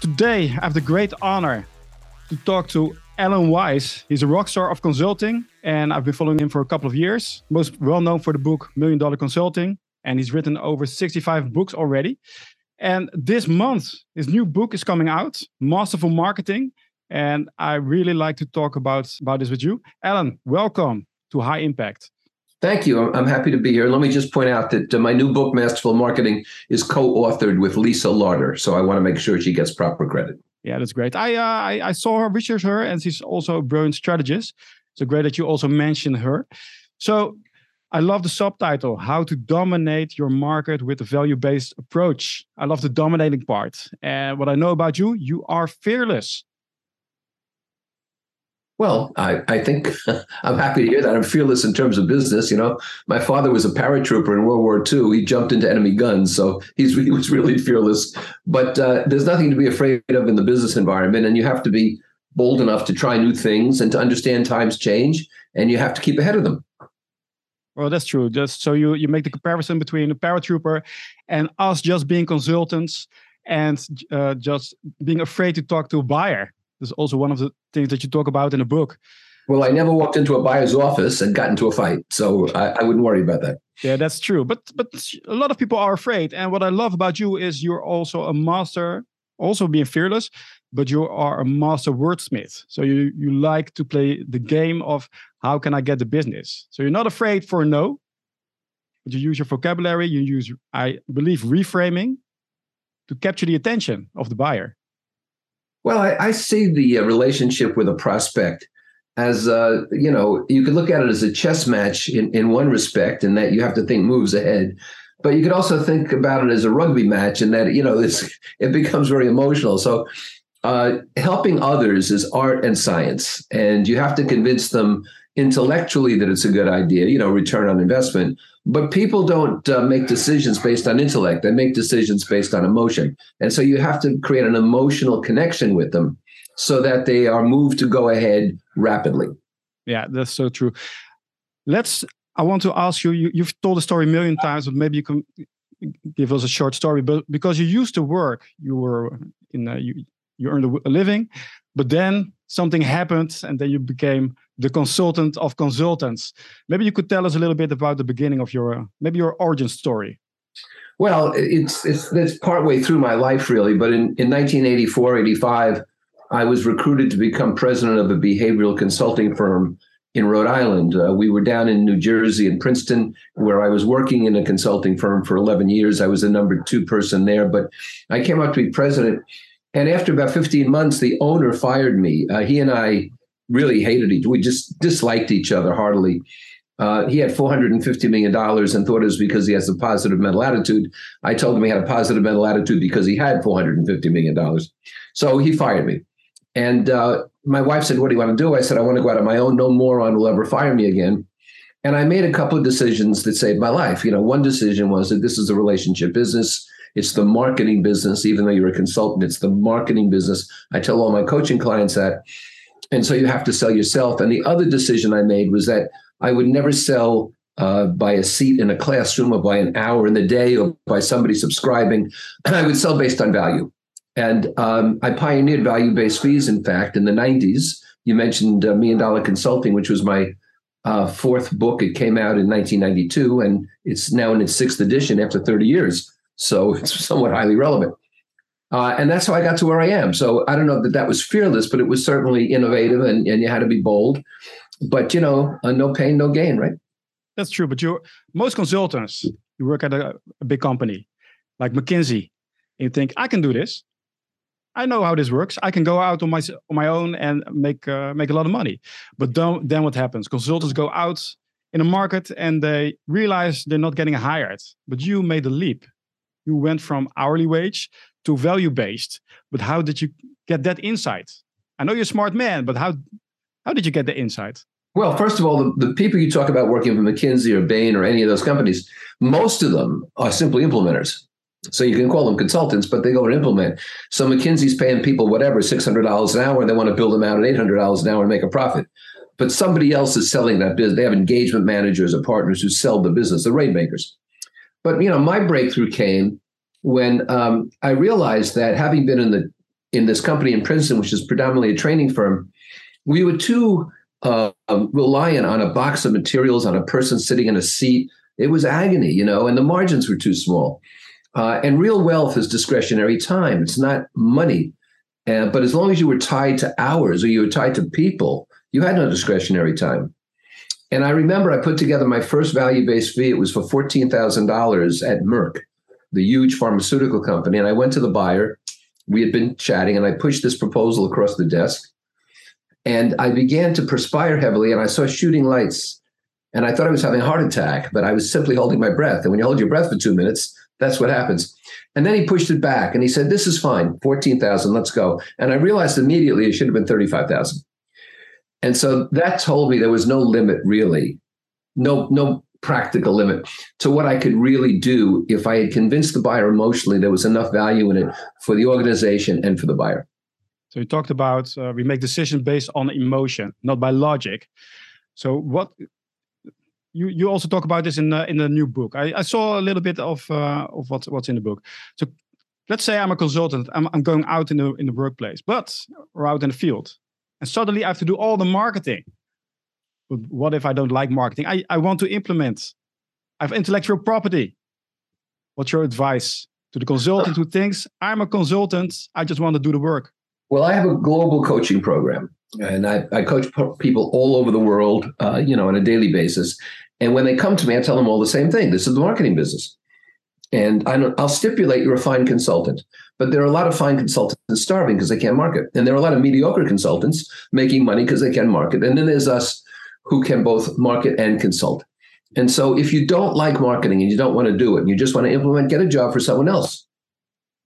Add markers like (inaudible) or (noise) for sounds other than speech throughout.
Today, I have the great honor to talk to Alan Weiss. He's a rock star of consulting, and I've been following him for a couple of years. Most well known for the book Million Dollar Consulting, and he's written over 65 books already. And this month, his new book is coming out, Masterful Marketing. And I really like to talk about, about this with you. Alan, welcome to High Impact. Thank you. I'm happy to be here. Let me just point out that uh, my new book, Masterful Marketing, is co-authored with Lisa Larter, so I want to make sure she gets proper credit. Yeah, that's great. I uh, I, I saw her, research her, and she's also a brilliant strategist. So great that you also mentioned her. So I love the subtitle, How to Dominate Your Market with a Value-Based Approach. I love the dominating part. And what I know about you, you are fearless. Well, I, I think (laughs) I'm happy to hear that. I'm fearless in terms of business. You know, my father was a paratrooper in World War II. He jumped into enemy guns, so he's he was really fearless. But uh, there's nothing to be afraid of in the business environment, and you have to be bold enough to try new things and to understand times change, and you have to keep ahead of them. Well, that's true. Just so you you make the comparison between a paratrooper and us just being consultants and uh, just being afraid to talk to a buyer that's also one of the things that you talk about in the book. Well, I never walked into a buyer's office and got into a fight, so I, I, wouldn't worry about that. Yeah, that's true. But but a lot of people are afraid. And what I love about you is you're also a master, also being fearless, but you are a master wordsmith. So you you like to play the game of how can I get the business. So you're not afraid for no. But you use your vocabulary. You use, I believe, reframing to capture the attention of the buyer. Well, I, I see the uh, relationship with a prospect as uh, you know, you could look at it as a chess match in, in one respect, in that you have to think moves ahead. But you could also think about it as a rugby match, in that you know this (laughs) it becomes very emotional. So, uh, helping others is art and science, and you have to convince them intellectually that it's a good idea. You know, return on investment. But people don't uh, make decisions based on intellect. They make decisions based on emotion. And so you have to create an emotional connection with them so that they are moved to go ahead rapidly. Yeah, that's so true. Let's, I want to ask you, you you've told the story a million times, but maybe you can give us a short story. But because you used to work, you were in, a, you, you earned a living, but then something happened and then you became the consultant of consultants. Maybe you could tell us a little bit about the beginning of your, uh, maybe your origin story. Well, it's, it's, it's partway through my life, really. But in, in 1984, 85, I was recruited to become president of a behavioral consulting firm in Rhode Island. Uh, we were down in New Jersey in Princeton, where I was working in a consulting firm for 11 years. I was the number two person there, but I came up to be president. And after about 15 months, the owner fired me. Uh, he and I really hated each. Other. We just disliked each other heartily. Uh, he had $450 million and thought it was because he has a positive mental attitude. I told him he had a positive mental attitude because he had $450 million. So he fired me. And uh, my wife said, What do you want to do? I said, I want to go out on my own. No moron will ever fire me again. And I made a couple of decisions that saved my life. You know, one decision was that this is a relationship business. It's the marketing business, even though you're a consultant, it's the marketing business. I tell all my coaching clients that. And so you have to sell yourself. And the other decision I made was that I would never sell uh, by a seat in a classroom or by an hour in the day or by somebody subscribing. (clears throat) I would sell based on value. And um, I pioneered value based fees, in fact, in the 90s. You mentioned uh, Million Dollar Consulting, which was my uh, fourth book. It came out in 1992, and it's now in its sixth edition after 30 years. So it's somewhat highly relevant. Uh, and that's how I got to where I am. So I don't know that that was fearless, but it was certainly innovative and, and you had to be bold. But, you know, uh, no pain, no gain, right? That's true. But you most consultants, you work at a, a big company like McKinsey, and you think, I can do this. I know how this works. I can go out on my on my own and make uh, make a lot of money. But then what happens? Consultants go out in a market and they realize they're not getting hired. But you made a leap. You went from hourly wage to value based. But how did you get that insight? I know you're a smart man, but how how did you get the insight? Well, first of all, the, the people you talk about working for McKinsey or Bain or any of those companies, most of them are simply implementers. So you can call them consultants, but they go and implement. So McKinsey's paying people whatever, $600 an hour, and they want to build them out at $800 an hour and make a profit. But somebody else is selling that business. They have engagement managers or partners who sell the business, the rate makers. But you know, my breakthrough came when um, I realized that having been in the in this company in Princeton, which is predominantly a training firm, we were too uh, reliant on a box of materials, on a person sitting in a seat. It was agony, you know, and the margins were too small. Uh, and real wealth is discretionary time. It's not money. Uh, but as long as you were tied to hours or you were tied to people, you had no discretionary time. And I remember I put together my first value based fee. It was for $14,000 at Merck, the huge pharmaceutical company. And I went to the buyer. We had been chatting, and I pushed this proposal across the desk. And I began to perspire heavily, and I saw shooting lights. And I thought I was having a heart attack, but I was simply holding my breath. And when you hold your breath for two minutes, that's what happens. And then he pushed it back and he said, This is fine, 14,000, let's go. And I realized immediately it should have been 35,000. And so that told me there was no limit really, no, no practical limit to what I could really do if I had convinced the buyer emotionally there was enough value in it for the organization and for the buyer. So you talked about uh, we make decisions based on emotion, not by logic. So what you you also talk about this in the, in the new book. I, I saw a little bit of uh, of what's what's in the book. So let's say I'm a consultant. I'm, I'm going out in the in the workplace, but or out in the field, and suddenly I have to do all the marketing. But what if I don't like marketing? I, I want to implement. I have intellectual property. What's your advice to the consultant who thinks I'm a consultant? I just want to do the work. Well, I have a global coaching program, and I, I coach people all over the world, uh, you know, on a daily basis. And when they come to me, I tell them all the same thing. This is the marketing business. And I will stipulate you're a fine consultant, but there are a lot of fine consultants starving because they can't market. And there are a lot of mediocre consultants making money because they can market. And then there's us who can both market and consult. And so if you don't like marketing and you don't want to do it and you just want to implement, get a job for someone else.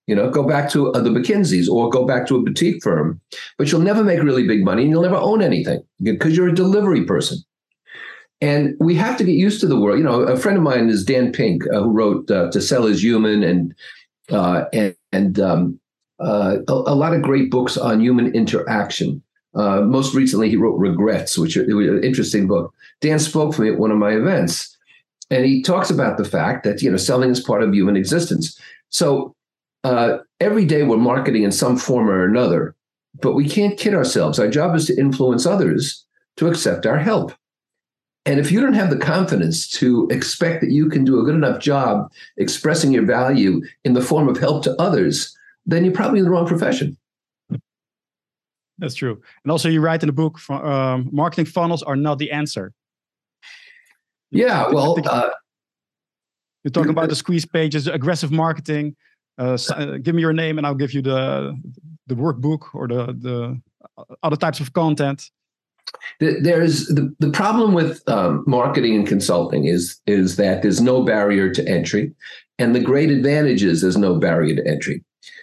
You know, go back to uh, the McKinseys or go back to a boutique firm, but you'll never make really big money and you'll never own anything because you're a delivery person. And we have to get used to the world. You know, a friend of mine is Dan Pink, uh, who wrote uh, "To Sell Is Human" and uh, and, and um, uh, a, a, lot of great books on human interaction. Uh, most recently, he wrote "Regrets," which is an interesting book. Dan spoke for me at one of my events, and he talks about the fact that you know selling is part of human existence. So uh, every day we're marketing in some form or another, but we can't kid ourselves. Our job is to influence others to accept our help. And if you don't have the confidence to expect that you can do a good enough job expressing your value in the form of help to others, then you're probably in the wrong profession. That's true. And also, you write in the book, um, marketing funnels are not the answer. Yeah, well, uh, you talk about the squeeze pages, aggressive marketing. Uh, uh, give me your name, and I'll give you the the workbook or the the other types of content there's the, the problem with um, marketing and consulting is is that there's no barrier to entry and the great advantage is there's no barrier to entry.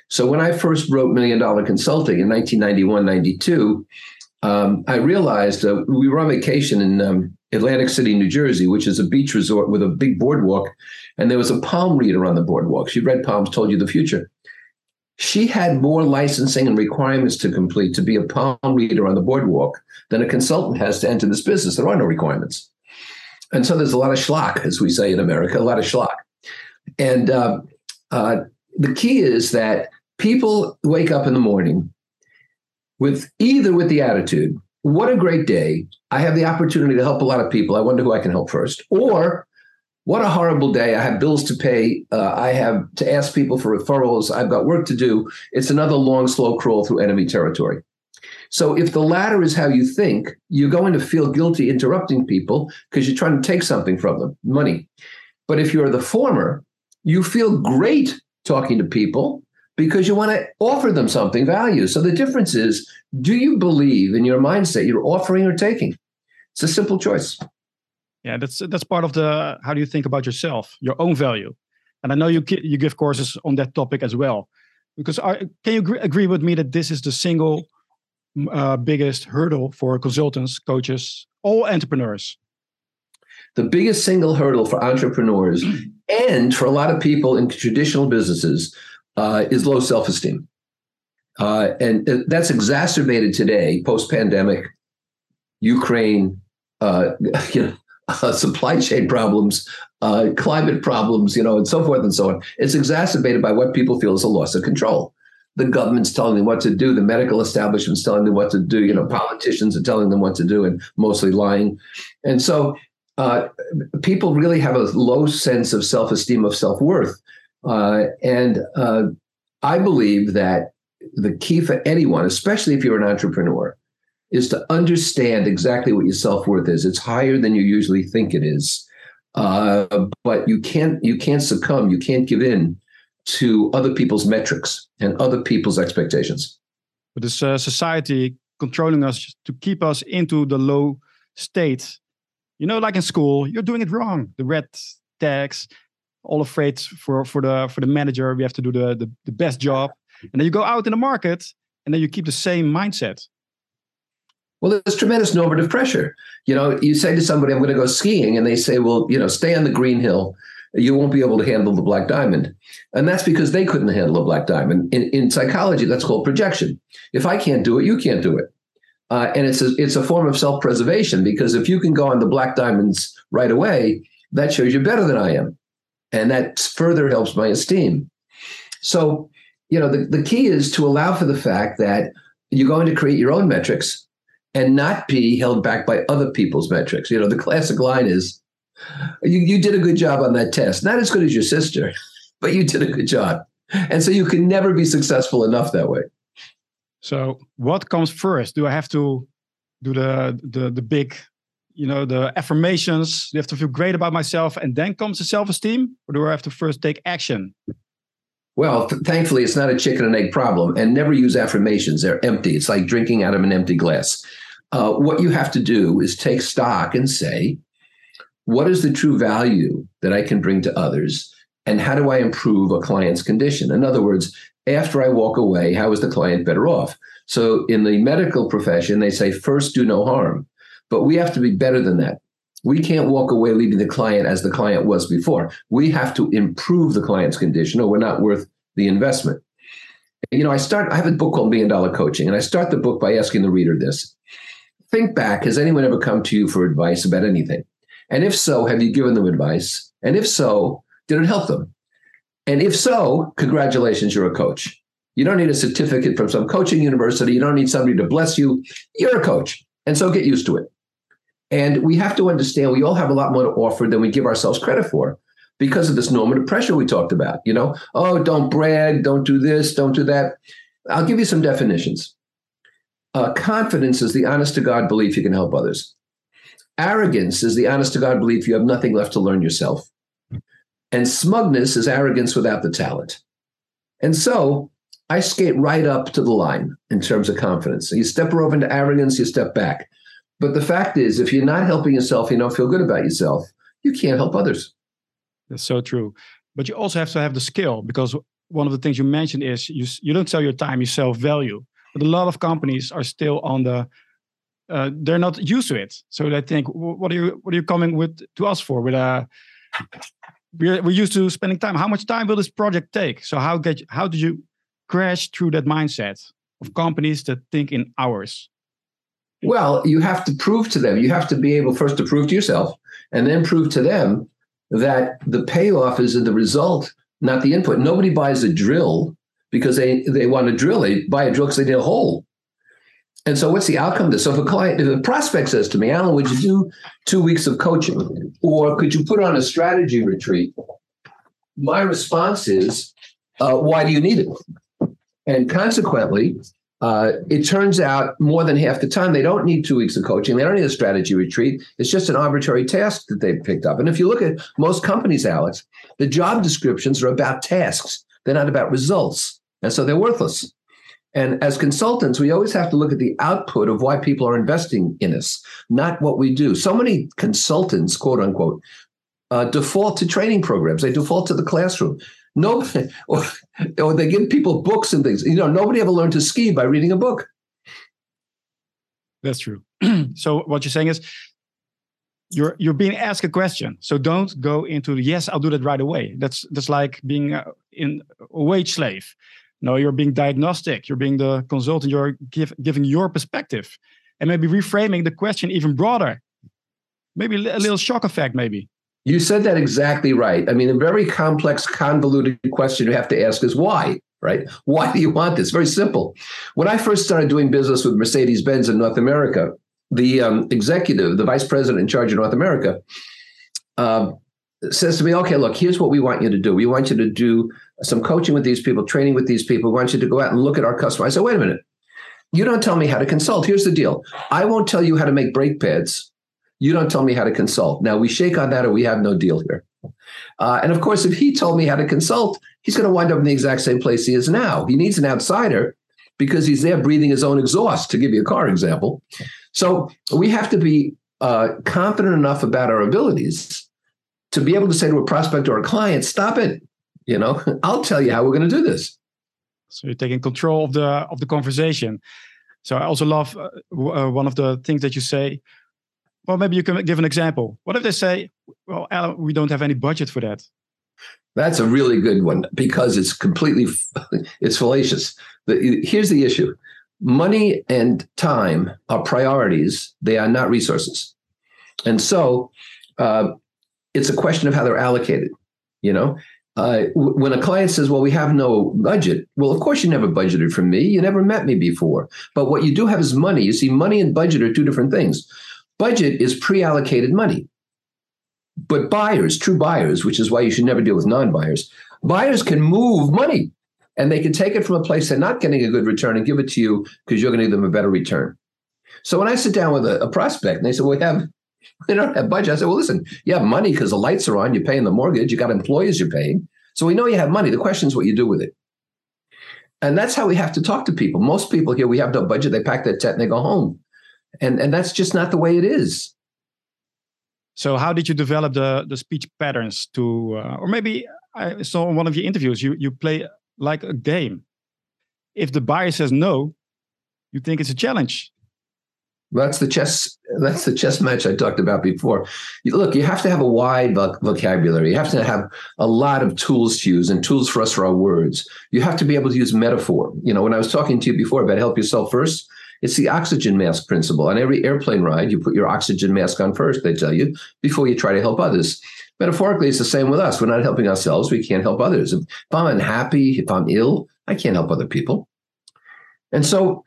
So when i first wrote million dollar consulting in 1991 92 um, i realized uh, we were on vacation in um, atlantic city new jersey which is a beach resort with a big boardwalk and there was a palm reader on the boardwalk. She read palms told you the future she had more licensing and requirements to complete to be a palm reader on the boardwalk than a consultant has to enter this business. There are no requirements. And so there's a lot of schlock, as we say in America, a lot of schlock. And uh, uh, the key is that people wake up in the morning with either with the attitude, what a great day. I have the opportunity to help a lot of people. I wonder who I can help first. Or what a horrible day. I have bills to pay. Uh, I have to ask people for referrals. I've got work to do. It's another long, slow crawl through enemy territory. So if the latter is how you think, you're going to feel guilty interrupting people because you're trying to take something from them, money. But if you're the former, you feel great talking to people because you want to offer them something value. So the difference is do you believe in your mindset you're offering or taking? It's a simple choice yeah that's that's part of the how do you think about yourself your own value? And i know you you give courses on that topic as well. Because can you agree, agree with me that this is the single uh, biggest hurdle for consultants coaches all entrepreneurs? The biggest single hurdle for entrepreneurs and for a lot of people in traditional businesses uh, is low self-esteem. Uh, and uh, that's exacerbated today post-pandemic ukraine uh, (laughs) you know, uh, supply chain problems, uh, climate problems, you know, and so forth and so on. It's exacerbated by what people feel is a loss of control. the government's telling them what to do, the medical establishment's telling them what to do, you know, politicians are telling them what to do and mostly lying. And so uh, people really have a low sense of self esteem, of self worth. Uh, and uh, I believe that the key for anyone, especially if you're an entrepreneur, is to understand exactly what your self worth is. It's higher than you usually think it is, uh, but you can't you can't succumb. You can't give in to other people's metrics and other people's expectations. But this uh, society controlling us to keep us into the low state. You know, like in school, you're doing it wrong. The red tags, all afraid for for the for the manager. We have to do the, the the best job, and then you go out in the market, and then you keep the same mindset. Well, there's tremendous normative pressure. You know, you say to somebody, "I'm going to go skiing," and they say, "Well, you know, stay on the green hill." you won't be able to handle the black diamond. And that's because they couldn't handle a black diamond. In, in psychology, that's called projection. If I can't do it, you can't do it. Uh, and it's a, it's a form of self preservation because if you can go on the black diamonds right away, that shows you're better than I am. And that further helps my esteem. So, you know, the, the key is to allow for the fact that you're going to create your own metrics and not be held back by other people's metrics. You know, the classic line is you, you did a good job on that test. Not as good as your sister, (laughs) but you did a good job. And so you can never be successful enough that way. So what comes first? Do I have to do the the the big, you know, the affirmations? Do I have to feel great about myself and then comes the self-esteem? Or do I have to first take action? Well, th- thankfully, it's not a chicken and egg problem. And never use affirmations; they're empty. It's like drinking out of an empty glass. Uh, what you have to do is take stock and say, what is the true value that I can bring to others? And how do I improve a client's condition? In other words, after I walk away, how is the client better off? So in the medical profession, they say first do no harm, but we have to be better than that. We can't walk away leaving the client as the client was before. We have to improve the client's condition or we're not worth the investment. You know, I start, I have a book called Million Dollar Coaching, and I start the book by asking the reader this. Think back, has anyone ever come to you for advice about anything? And if so, have you given them advice? And if so, did it help them? And if so, congratulations, you're a coach. You don't need a certificate from some coaching university. You don't need somebody to bless you. You're a coach. And so get used to it. And we have to understand we all have a lot more to offer than we give ourselves credit for because of this normative pressure we talked about. You know, oh, don't brag, don't do this, don't do that. I'll give you some definitions. Uh, confidence is the honest to God belief you can help others. Arrogance is the honest to God belief you have nothing left to learn yourself. And smugness is arrogance without the talent. And so I skate right up to the line in terms of confidence. You step over into arrogance, you step back. But the fact is, if you're not helping yourself, you don't feel good about yourself, you can't help others. That's so true. But you also have to have the skill because one of the things you mentioned is you, you don't sell your time, you sell value. But a lot of companies are still on the uh, they're not used to it. So they think, what are you what are you coming with to us for? With a uh, we're we're used to spending time. How much time will this project take? So how get how did you crash through that mindset of companies that think in hours? Well, you have to prove to them. You have to be able first to prove to yourself, and then prove to them that the payoff is in the result, not the input. Nobody buys a drill because they they want to drill. They buy a drill because they need a hole. And so, what's the outcome of this? So, if a client, if a prospect says to me, Alan, would you do two weeks of coaching, or could you put on a strategy retreat? My response is, uh, why do you need it? And consequently, uh, it turns out more than half the time they don't need two weeks of coaching. They don't need a strategy retreat. It's just an arbitrary task that they've picked up. And if you look at most companies, Alex, the job descriptions are about tasks. They're not about results. And so they're worthless. And as consultants, we always have to look at the output of why people are investing in us, not what we do. So many consultants, quote unquote, uh, default to training programs. They default to the classroom. No, (laughs) or, or they give people books and things. You know, nobody ever learned to ski by reading a book. That's true. (clears throat) so what you're saying is you're you're being asked a question. So don't go into yes, I'll do that right away. That's that's like being uh, in a wage slave. No, you're being diagnostic. You're being the consultant. You're give, giving your perspective, and maybe reframing the question even broader. Maybe a little shock effect. Maybe. You said that exactly right. I mean, a very complex, convoluted question you have to ask is why. right? Why do you want this? Very simple. When I first started doing business with Mercedes Benz in North America, the um, executive, the vice president in charge of North America, uh, says to me, okay, look, here's what we want you to do. We want you to do some coaching with these people, training with these people. We want you to go out and look at our customer. I said, wait a minute. You don't tell me how to consult. Here's the deal. I won't tell you how to make brake pads. You don't tell me how to consult. Now we shake on that or we have no deal here. Uh, and of course, if he told me how to consult, he's going to wind up in the exact same place he is now. He needs an outsider because he's there breathing his own exhaust, to give you a car example. So we have to be uh, confident enough about our abilities to be able to say to a prospect or a client, stop it. You know, (laughs) I'll tell you how we're going to do this. So you're taking control of the of the conversation. So I also love uh, uh, one of the things that you say. Well, maybe you can give an example. What if they say, "Well, Alan, we don't have any budget for that"? That's a really good one because it's completely (laughs) it's fallacious. Here's the issue: money and time are priorities; they are not resources. And so, uh, it's a question of how they're allocated. You know, uh, when a client says, "Well, we have no budget," well, of course you never budgeted for me. You never met me before. But what you do have is money. You see, money and budget are two different things. Budget is pre-allocated money. But buyers, true buyers, which is why you should never deal with non-buyers, buyers can move money and they can take it from a place they're not getting a good return and give it to you because you're going to give them a better return. So when I sit down with a, a prospect and they say, "Well, we have (laughs) they don't have budget. I said, well, listen, you have money because the lights are on, you're paying the mortgage, you got employees you're paying. So we know you have money. The question is what you do with it. And that's how we have to talk to people. Most people here, we have no budget, they pack their tent and they go home. And and that's just not the way it is. So how did you develop the the speech patterns to uh, or maybe I saw in one of your interviews you you play like a game. If the buyer says no, you think it's a challenge. That's the chess. That's the chess match I talked about before. Look, you have to have a wide vocabulary. You have to have a lot of tools to use, and tools for us are our words. You have to be able to use metaphor. You know, when I was talking to you before about help yourself first, it's the oxygen mask principle. On every airplane ride, you put your oxygen mask on first. They tell you before you try to help others. Metaphorically, it's the same with us. We're not helping ourselves. We can't help others. If I'm unhappy, if I'm ill, I can't help other people. And so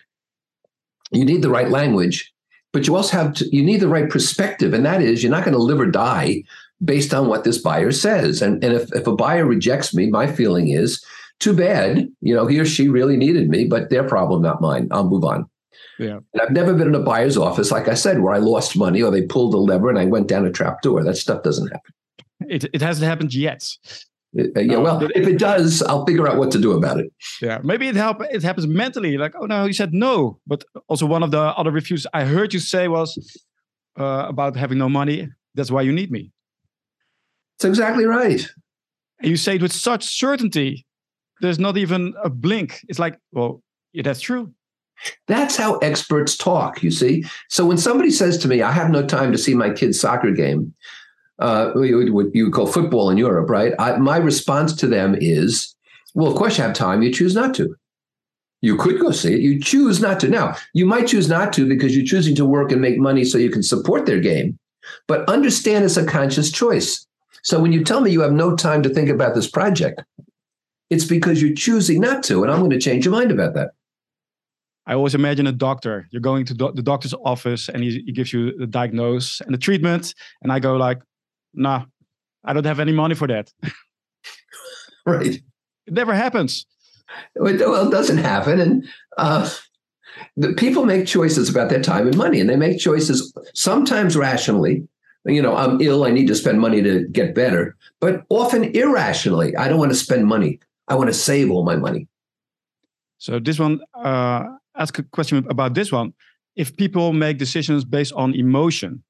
you need the right language, but you also have to, you need the right perspective. And that is, you're not going to live or die based on what this buyer says. And, and if, if a buyer rejects me, my feeling is, too bad. You know, he or she really needed me, but their problem, not mine. I'll move on. Yeah. And I've never been in a buyer's office, like I said, where I lost money or they pulled a lever and I went down a trap door. That stuff doesn't happen. It, it hasn't happened yet. Uh, yeah, well, if it does, I'll figure out what to do about it. Yeah, maybe it help. It happens mentally, like, oh no, you said no. But also, one of the other reviews I heard you say was uh, about having no money. That's why you need me. That's exactly right. And you say it with such certainty. There's not even a blink. It's like, well, yeah, that's true. That's how experts talk, you see. So when somebody says to me, I have no time to see my kid's soccer game, uh, what you call football in Europe, right? I, my response to them is, well, of course you have time. You choose not to. You could go see it. You choose not to. Now, you might choose not to because you're choosing to work and make money so you can support their game. But understand it's a conscious choice. So when you tell me you have no time to think about this project, it's because you're choosing not to. And I'm going to change your mind about that. I always imagine a doctor. You're going to do- the doctor's office and he, he gives you the diagnosis and the treatment. And I go like, nah, I don't have any money for that. (laughs) right. It never happens. Well, it doesn't happen. And uh, the people make choices about their time and money, and they make choices sometimes rationally. You know, I'm ill, I need to spend money to get better, but often irrationally. I don't want to spend money. I want to save all my money. So this one, uh, ask a question about this one. If people make decisions based on emotion,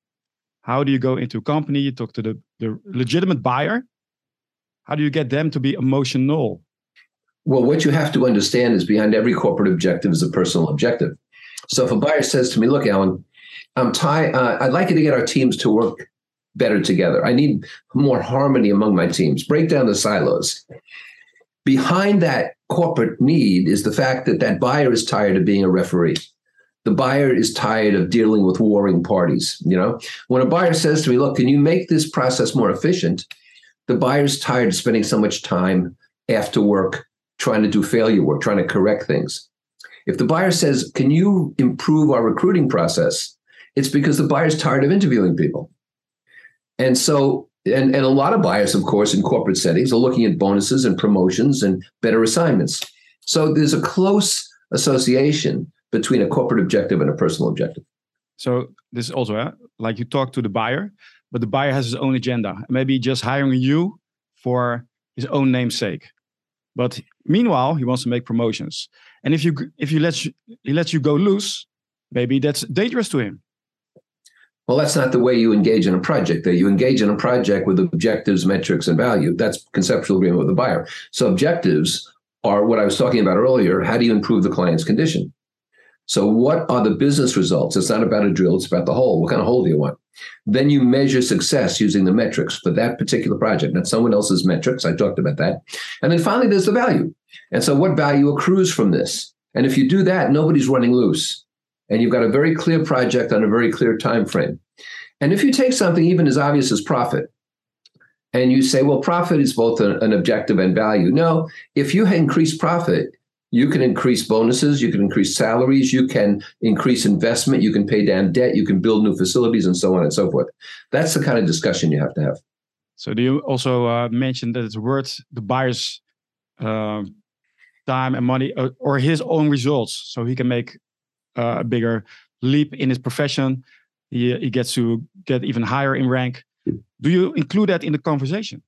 how do you go into a company? You talk to the, the legitimate buyer. How do you get them to be emotional? Well, what you have to understand is behind every corporate objective is a personal objective. So if a buyer says to me, "Look, Alan, I'm tired. Uh, I'd like you to get our teams to work better together. I need more harmony among my teams. Break down the silos." Behind that corporate need is the fact that that buyer is tired of being a referee the buyer is tired of dealing with warring parties. You know, when a buyer says to me, "Look, can you make this process more efficient?" The buyer's tired of spending so much time after work trying to do failure work, trying to correct things. If the buyer says, Can you improve our recruiting process? It's because the buyer's tired of interviewing people. And so, and, and a lot of buyers, of course, in corporate settings are looking at bonuses and promotions and better assignments. So there's a close association between a corporate objective and a personal objective. So this is also uh, like you talk to the buyer, but the buyer has his own agenda. Maybe just hiring you for his own namesake. But meanwhile, he wants to make promotions. And if you if you let you, he lets you go loose, maybe that's dangerous to him. Well, that's not the way you engage in a project. That you engage in a project with objectives, metrics, and value. That's conceptual agreement with the buyer. So objectives are what I was talking about earlier. How do you improve the client's condition? So, what are the business results? It's not about a drill, it's about the hole. What kind of hole do you want? Then you measure success using the metrics for that particular project, not someone else's metrics. I talked about that. And then finally, there's the value. And so, what value accrues from this? And if you do that, nobody's running loose. And you've got a very clear project on a very clear time frame. And if you take something even as obvious as profit, and you say, well, profit is both an objective and value. No, if you increase profit, you can increase bonuses, you can increase salaries, you can increase investment, you can pay down debt, you can build new facilities, and so on and so forth. That's the kind of discussion you have to have. So, do you also uh, mention that it's worth the buyer's uh, time and money uh, or, his own results so he can make uh, a bigger leap in his profession? He, he gets to get even higher in rank. Do you include that in the conversation?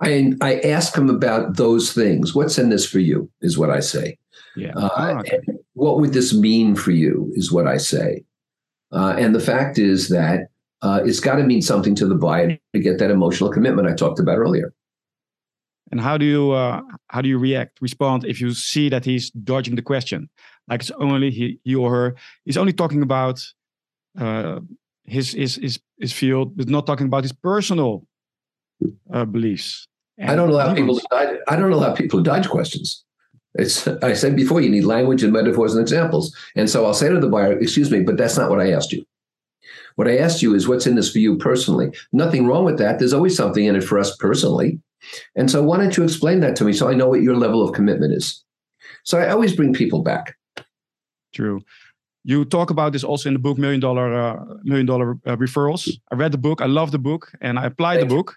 I I ask him about those things. What's in this for you? Is what I say. Yeah. Uh, oh, okay. What would this mean for you? Is what I say. Uh, and the fact is that uh, it's got to mean something to the buyer to get that emotional commitment I talked about earlier. And how do you uh, how do you react, respond if you see that he's dodging the question? Like it's only he, he or her is only talking about uh, his his his his field, but not talking about his personal uh, beliefs. I don't allow people. To dodge, I don't allow people to dodge questions. It's I said before, you need language and metaphors and examples. And so I'll say to the buyer, "Excuse me, but that's not what I asked you. What I asked you is what's in this for you personally. Nothing wrong with that. There's always something in it for us personally. And so why don't you explain that to me so I know what your level of commitment is? So I always bring people back. True. You talk about this also in the book Million Dollar uh, Million Dollar uh, Referrals. I read the book. I love the book, and I applied Thank the book.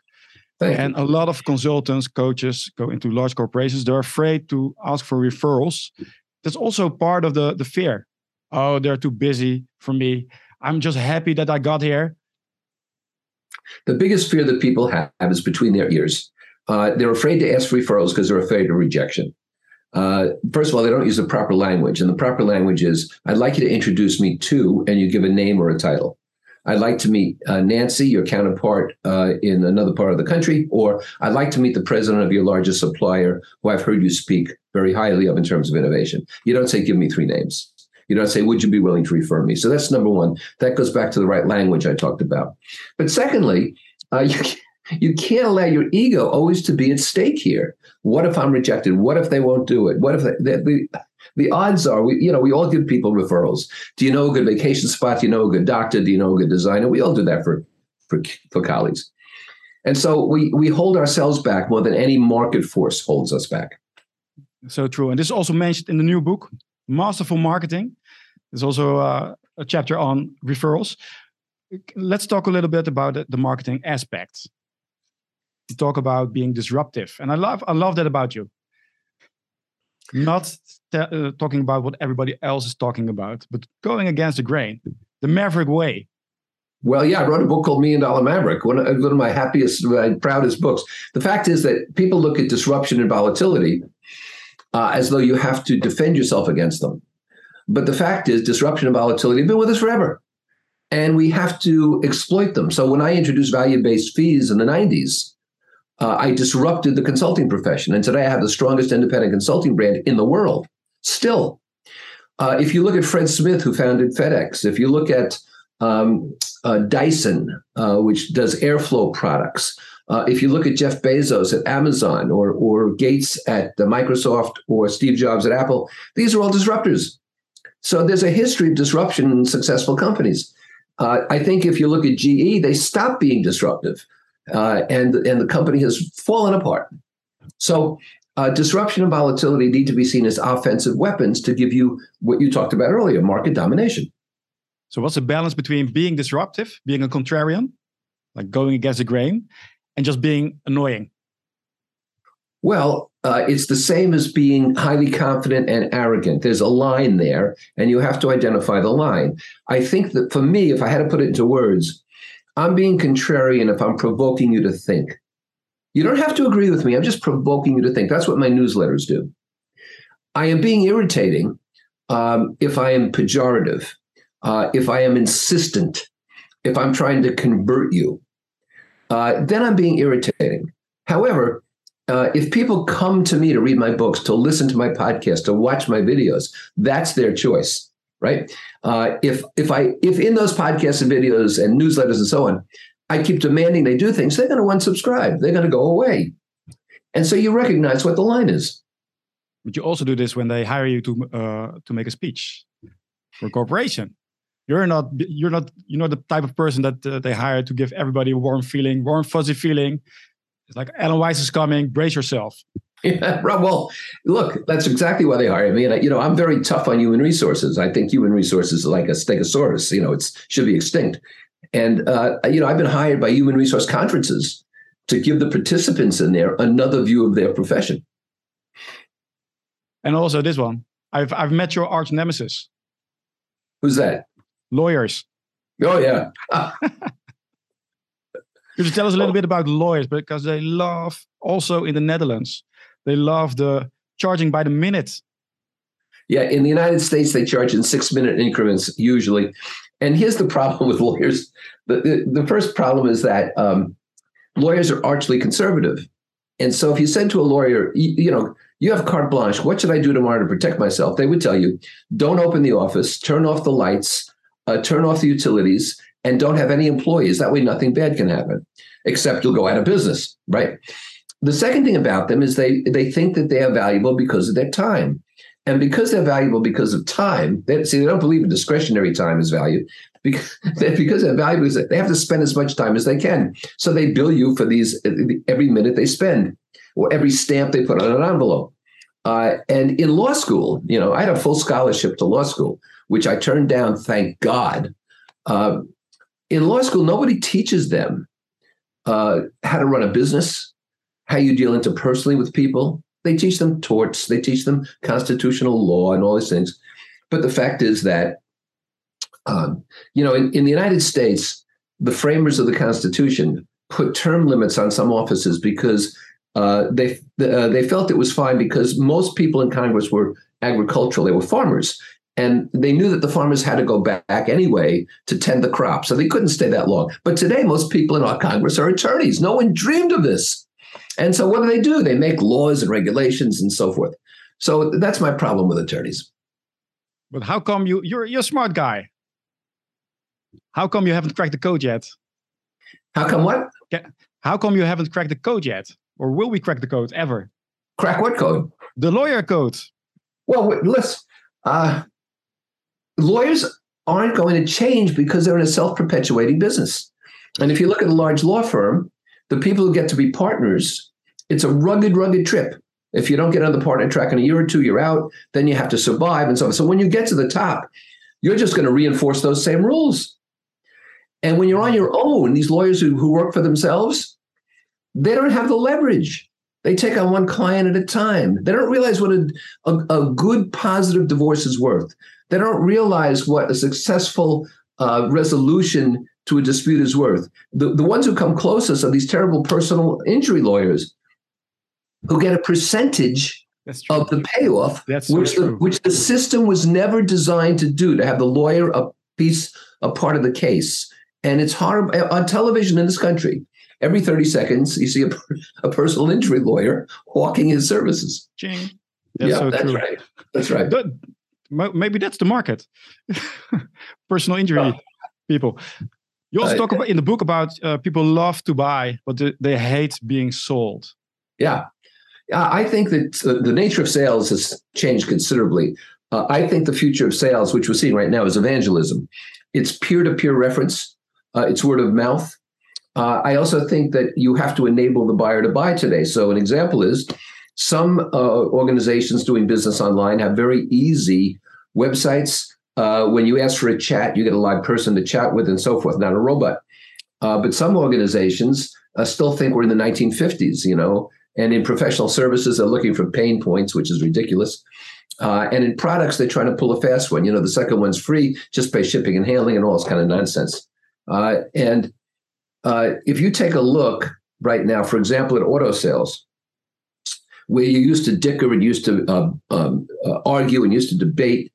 Thank and you. a lot of consultants, coaches go into large corporations. They're afraid to ask for referrals. That's also part of the the fear. Oh, they're too busy for me. I'm just happy that I got here. The biggest fear that people have is between their ears. Uh, they're afraid to ask referrals because they're afraid of rejection. Uh, first of all, they don't use the proper language. And the proper language is I'd like you to introduce me to, and you give a name or a title. I'd like to meet uh, Nancy, your counterpart uh, in another part of the country, or I'd like to meet the president of your largest supplier, who I've heard you speak very highly of in terms of innovation. You don't say, give me three names. You don't say, would you be willing to refer me? So that's number one. That goes back to the right language I talked about. But secondly, uh, (laughs) you, you can't allow your ego always to be at stake here. What if I'm rejected? What if they won't do it? What if they, the odds are we you know we all give people referrals. Do you know a good vacation spot? Do you know a good doctor? Do you know a good designer? We all do that for for, for colleagues. And so we we hold ourselves back more than any market force holds us back. So true. And this is also mentioned in the new book masterful marketing. There's also uh, a chapter on referrals. Let's talk a little bit about the marketing aspects you talk about being disruptive and i love i love that about you not uh, talking about what everybody else is talking about, but going against the grain, the maverick way. Well, yeah, I wrote a book called Million Dollar Maverick, one of, one of my happiest, my proudest books. The fact is that people look at disruption and volatility uh, as though you have to defend yourself against them. But the fact is, disruption and volatility have been with us forever. And we have to exploit them. So when I introduced value based fees in the 90s, uh, I disrupted the consulting profession. And today I have the strongest independent consulting brand in the world, still. Uh, if you look at Fred Smith, who founded FedEx, if you look at um, uh, Dyson, uh, which does airflow products, uh, if you look at Jeff Bezos at Amazon or, or Gates at Microsoft or Steve Jobs at Apple, these are all disruptors. So there's a history of disruption in successful companies. Uh, I think if you look at GE, they stopped being disruptive uh, and and the company has fallen apart. So uh, disruption and volatility need to be seen as offensive weapons to give you what you talked about earlier market domination. So, what's the balance between being disruptive, being a contrarian, like going against the grain, and just being annoying? Well, uh, it's the same as being highly confident and arrogant. There's a line there, and you have to identify the line. I think that for me, if I had to put it into words, I'm being contrarian if I'm provoking you to think. You don't have to agree with me. I'm just provoking you to think. That's what my newsletters do. I am being irritating um, if I am pejorative, uh, if I am insistent, if I'm trying to convert you. Uh, then I'm being irritating. However, uh, if people come to me to read my books, to listen to my podcast, to watch my videos, that's their choice, right? Uh, if if I if in those podcasts and videos and newsletters and so on, I keep demanding they do things, they're going to unsubscribe. They're going to go away, and so you recognize what the line is. But you also do this when they hire you to uh, to make a speech for a corporation. You're not you're not you're not the type of person that uh, they hire to give everybody a warm feeling, warm fuzzy feeling it's like Alan Weiss is coming. Brace yourself. (laughs) Yeah, well, look, that's exactly why they hire me. And you know, I'm very tough on human resources. I think human resources is like a stegosaurus. You know, it should be extinct. And uh, you know, I've been hired by human resource conferences to give the participants in there another view of their profession. And also this one, I've I've met your arch nemesis. Who's that? Lawyers. Oh yeah. Could (laughs) you tell us a little bit about lawyers? Because they love also in the Netherlands, they love the charging by the minute. Yeah, in the United States, they charge in six minute increments usually. And here's the (laughs) problem with lawyers the, the, the first problem is that um, lawyers are archly conservative. And so if you said to a lawyer, you, you know, you have carte blanche, what should I do tomorrow to protect myself? They would tell you, don't open the office, turn off the lights, uh, turn off the utilities, and don't have any employees. That way, nothing bad can happen, except you'll go out of business, right? The second thing about them is they they think that they are valuable because of their time, and because they're valuable because of time. They see they don't believe in discretionary time as value. Because, (laughs) because they're valuable, they have to spend as much time as they can. So they bill you for these every minute they spend, or every stamp they put on an envelope. Uh, and in law school, you know, I had a full scholarship to law school, which I turned down, thank God. Uh, in law school, nobody teaches them uh, how to run a business, how you deal interpersonally with people. They teach them torts, they teach them constitutional law and all these things. But the fact is that, um, you know, in, in the United States, the framers of the Constitution put term limits on some offices because uh, they uh, they felt it was fine because most people in Congress were agricultural; they were farmers, and they knew that the farmers had to go back anyway to tend the crop. So they couldn't stay that long. But today, most people in our Congress are attorneys. No one dreamed of this. And so what do they do? They make laws and regulations and so forth. So that's my problem with attorneys. But how come you you're you're a smart guy? How come you haven't cracked the code yet? How come what? How come you haven't cracked the code yet? Or will we crack the code ever? Crack what code? The lawyer code. Well, listen, uh, lawyers aren't going to change because they're in a self-perpetuating business. And if you look at a large law firm, the people who get to be partners, it's a rugged, rugged trip. If you don't get on the partner track in a year or two, you're out. Then you have to survive and so on. So when you get to the top, you're just going to reinforce those same rules. And when you're on your own, these lawyers who, who work for themselves, they don't have the leverage. They take on one client at a time. They don't realize what a, a, a good, positive divorce is worth. They don't realize what a successful uh, resolution to a dispute is worth. The, the ones who come closest are these terrible personal injury lawyers who get a percentage of the payoff, That's which, so the, true. which the system was never designed to do, to have the lawyer a piece, a part of the case. And it's hard uh, on television in this country. Every 30 seconds, you see a, a personal injury lawyer hawking his services. That's yeah, so that's true. right. That's right. Mo- maybe that's the market. (laughs) Personal injury Oh. people. You also Uh, talk about in the book about uh, people love to buy, but they, hate being sold. Yeah. Yeah, I think that uh, the nature of sales has changed considerably. Uh, I think the future of sales, which we're seeing right now, is evangelism. It's peer to peer reference, uh, it's word of mouth. Uh, I also think that you have to enable the buyer to buy today. So, an example is Some uh, organizations doing business online have very easy websites. Uh, when you ask for a chat, you get a live person to chat with and so forth, not a robot. Uh, but some organizations uh, still think we're in the 1950s, you know, and in professional services, they're looking for pain points, which is ridiculous. Uh, and in products, they're trying to pull a fast one. You know, the second one's free, just pay shipping and handling and all this kind of nonsense. Uh, and if you take a look right now, for example, at auto sales, where you used to dicker and used to um, uh, argue and used to debate,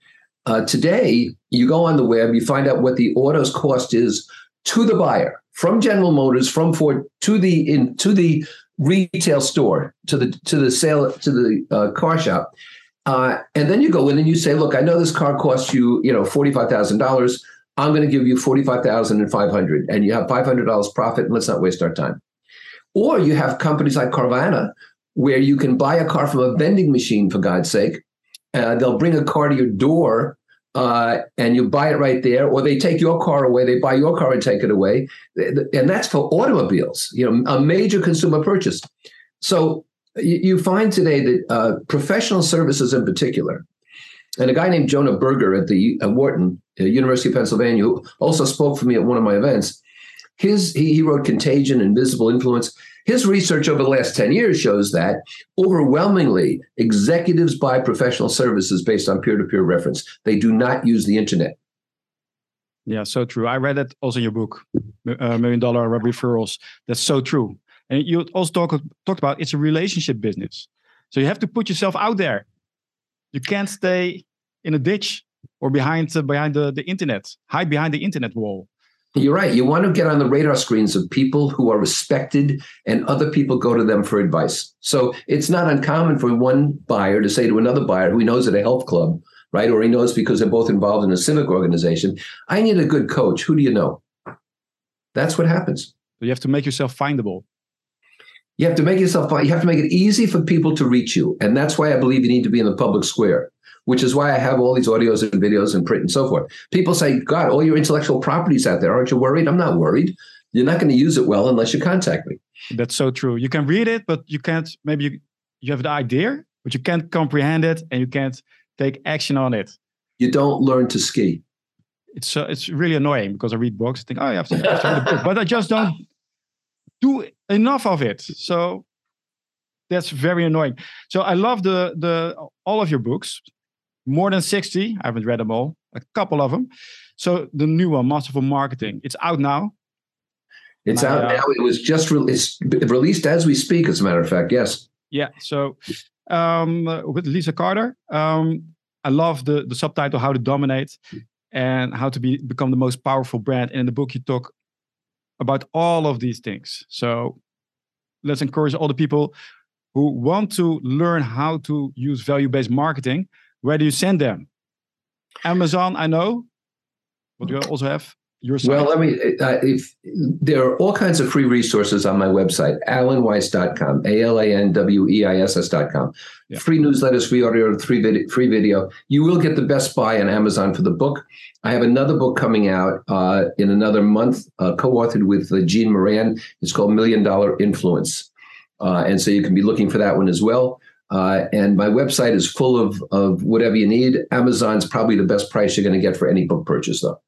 uh, today you go on the web, you find out what the auto's cost is to the buyer from General Motors, from Ford to the in to the retail store, to the to the sale to the uh, car shop. Uh, and then you go in and you say, look, I know this car costs you, you know, $45,000. I'm going to give you 45,500 and you have $500 profit and let's not waste our time. Or you have companies like Carvana where you can buy a car from a vending machine for God's sake. Uh, they'll bring a car to your door uh, and you buy it right there, or they take your car away, they buy your car and take it away. And that's for automobiles, you know, a major consumer purchase. So you, find today that uh, professional services in particular, and a guy named Jonah Berger at the uh, Wharton, uh, University of Pennsylvania, who also spoke for me at one of my events. His he, he wrote Contagion, Invisible Influence. His research over the last 10 years shows that overwhelmingly executives buy professional services based on peer-to-peer reference. They do not use the internet. Yeah, so true. I read it also in your book, uh, Million Dollar Referrals. That's so true. And you also talk, talked about it's a relationship business. So you have to put yourself out there. You can't stay in a ditch or behind uh, behind the, the internet, hide behind the internet wall. You're right. You want to get on the radar screens of people who are respected and other people go to them for advice. So it's not uncommon for one buyer to say to another buyer who he knows at a health club, right? Or he knows because they're both involved in a civic organization, I need a good coach. Who do you know? That's what happens. You have to make yourself findable. You have to make yourself, you have to make it easy for people to reach you. And that's why I believe you need to be in the public square, which is why I have all these audios and videos and print and so forth. People say, God, all your intellectual properties out there, aren't you worried? I'm not worried. You're not going to use it well unless you contact me. That's so true. You can read it, but you can't, maybe you, you have the idea, but you can't comprehend it and you can't take action on it. You don't learn to ski. It's uh, it's really annoying because I read books, I think, oh, I have to, I have to read book, but I just don't do enough of it. So that's very annoying. So I love the the all of your books, more than sixty. I haven't read them all. A couple of them. So the new one, Masterful Marketing, it's out now. It's out uh, now. It was just released, released as we speak. As a matter of fact, yes. Yeah. So um, with Lisa Larter, um, I love the the subtitle "How to Dominate" and how to be become the most powerful brand. And in the book, you talk about all of these things. So let's encourage all the people who want to learn how to use value based marketing. Where do you send them? Amazon, I know, but you also have your site. Well, let me. Uh, if there are all kinds of free resources on my website, alanweiss.com, a l a n w e i s s.com. Yeah. Free newsletters, free audio, free video, free video. You will get the best buy on Amazon for the book. I have another book coming out uh, in another month, uh, co-authored with uh, Gene Moran. It's called Million Dollar Influence, uh, and so you can be looking for that one as well. Uh, and my website is full of of whatever you need. Amazon's probably the best price you're going to get for any book purchase, though.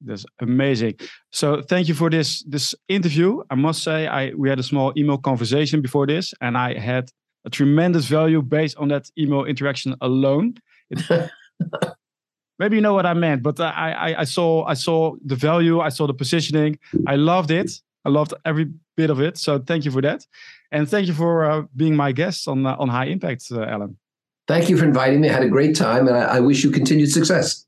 That's amazing. So thank you for this this interview. I must say, I we had a small email conversation before this, and I had a tremendous value based on that email interaction alone. (laughs) maybe you know what I meant, but I, I I saw I saw the value, I saw the positioning. I loved it. I loved every bit of it. So thank you for that, and thank you for uh, being my guest on uh, on High Impact, uh, Alan. Thank you for inviting me. I had a great time, and I, I wish you continued success.